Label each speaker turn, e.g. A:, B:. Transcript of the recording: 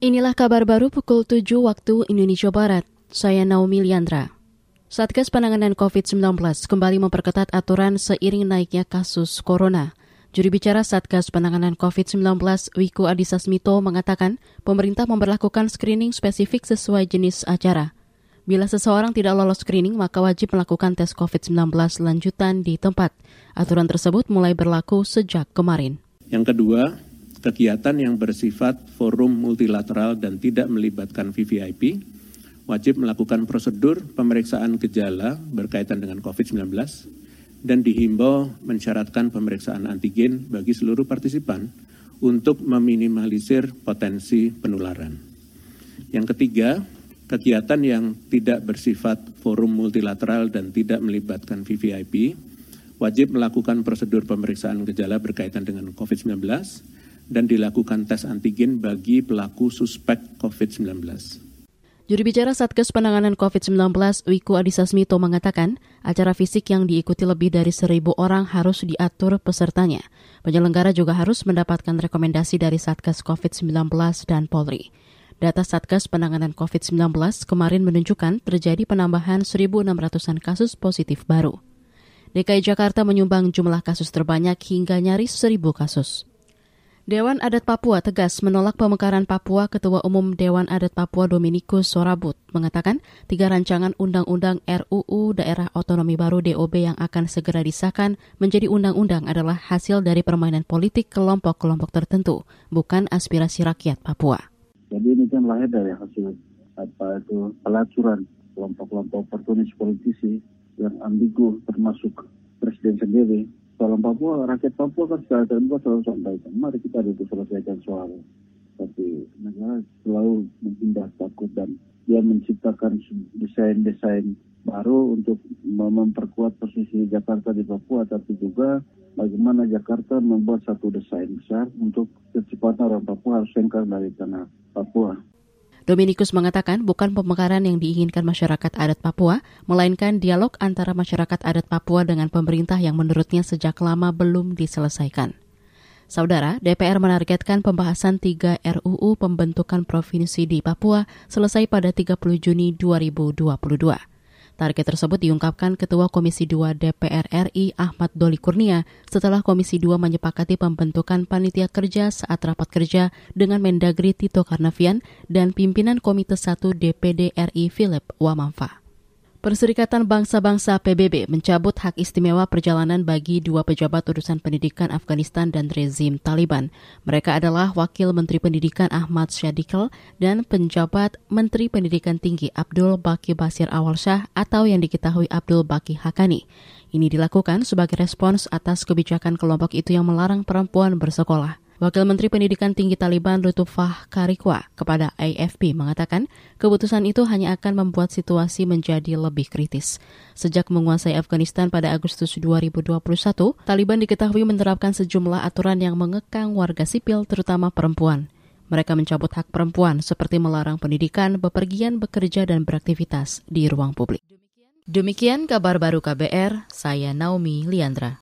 A: Inilah kabar baru pukul 7 waktu Indonesia Barat. Saya Naomi Liandra. Satgas Penanganan COVID-19 kembali memperketat aturan seiring naiknya kasus corona. Juri bicara Satgas Penanganan COVID-19 Wiku Adhisa Smito mengatakan pemerintah memperlakukan screening spesifik sesuai jenis acara. Bila seseorang tidak lolos screening, maka wajib melakukan tes COVID-19 lanjutan di tempat. Aturan tersebut mulai berlaku sejak kemarin.
B: Yang kedua, kegiatan yang bersifat forum multilateral dan tidak melibatkan VVIP wajib melakukan prosedur pemeriksaan gejala berkaitan dengan COVID-19 dan dihimbau mensyaratkan pemeriksaan antigen bagi seluruh partisipan untuk meminimalisir potensi penularan. Yang ketiga, kegiatan yang tidak bersifat forum multilateral dan tidak melibatkan VVIP wajib melakukan prosedur pemeriksaan gejala berkaitan dengan COVID-19 dan dilakukan tes antigen bagi pelaku suspek COVID-19.
A: Juru bicara Satgas Penanganan COVID-19 Wiku Adhisa Smito mengatakan, acara fisik yang diikuti lebih dari seribu orang harus diatur pesertanya. Penyelenggara juga harus mendapatkan rekomendasi dari Satgas COVID-19 dan Polri. Data Satgas Penanganan COVID-19 kemarin menunjukkan terjadi penambahan 1.600-an kasus positif baru. DKI Jakarta menyumbang jumlah kasus terbanyak hingga nyaris 1.000 kasus. Dewan Adat Papua tegas menolak pemekaran Papua Ketua Umum Dewan Adat Papua Dominikus Sorabut mengatakan tiga rancangan undang-undang RUU Daerah Otonomi Baru DOB yang akan segera disahkan menjadi undang-undang adalah hasil dari permainan politik kelompok-kelompok tertentu, bukan aspirasi rakyat Papua.
C: Jadi ini kan lahir dari hasil apa itu pelacuran kelompok-kelompok oportunis politisi yang ambigu termasuk presiden sendiri soal Papua, rakyat Papua kan secara terbuka selalu sampaikan, mari kita duduk selesaikan soal. Tapi negara selalu menghindar takut dan dia menciptakan desain-desain baru untuk memperkuat posisi Jakarta di Papua, tapi juga bagaimana Jakarta membuat satu desain besar untuk kecepatan orang Papua harus sengkar dari tanah Papua.
A: Dominikus mengatakan bukan pemekaran yang diinginkan masyarakat adat Papua, melainkan dialog antara masyarakat adat Papua dengan pemerintah yang menurutnya sejak lama belum diselesaikan. Saudara, DPR menargetkan pembahasan 3 RUU pembentukan provinsi di Papua selesai pada 30 Juni 2022. Target tersebut diungkapkan Ketua Komisi 2 DPR RI Ahmad Doli Kurnia setelah Komisi 2 menyepakati pembentukan panitia kerja saat rapat kerja dengan Mendagri Tito Karnavian dan pimpinan Komite 1 DPD RI Philip Wamamfa. Perserikatan Bangsa-Bangsa PBB mencabut hak istimewa perjalanan bagi dua pejabat urusan pendidikan Afghanistan dan rezim Taliban. Mereka adalah Wakil Menteri Pendidikan Ahmad Syadiqal dan penjabat Menteri Pendidikan Tinggi Abdul Baki Basir Awal Shah atau yang diketahui Abdul Baki Hakani. Ini dilakukan sebagai respons atas kebijakan kelompok itu yang melarang perempuan bersekolah. Wakil Menteri Pendidikan Tinggi Taliban Lutufah Karikwa kepada AFP mengatakan keputusan itu hanya akan membuat situasi menjadi lebih kritis. Sejak menguasai Afghanistan pada Agustus 2021, Taliban diketahui menerapkan sejumlah aturan yang mengekang warga sipil terutama perempuan. Mereka mencabut hak perempuan seperti melarang pendidikan, bepergian, bekerja, dan beraktivitas di ruang publik. Demikian kabar baru KBR, saya Naomi Liandra.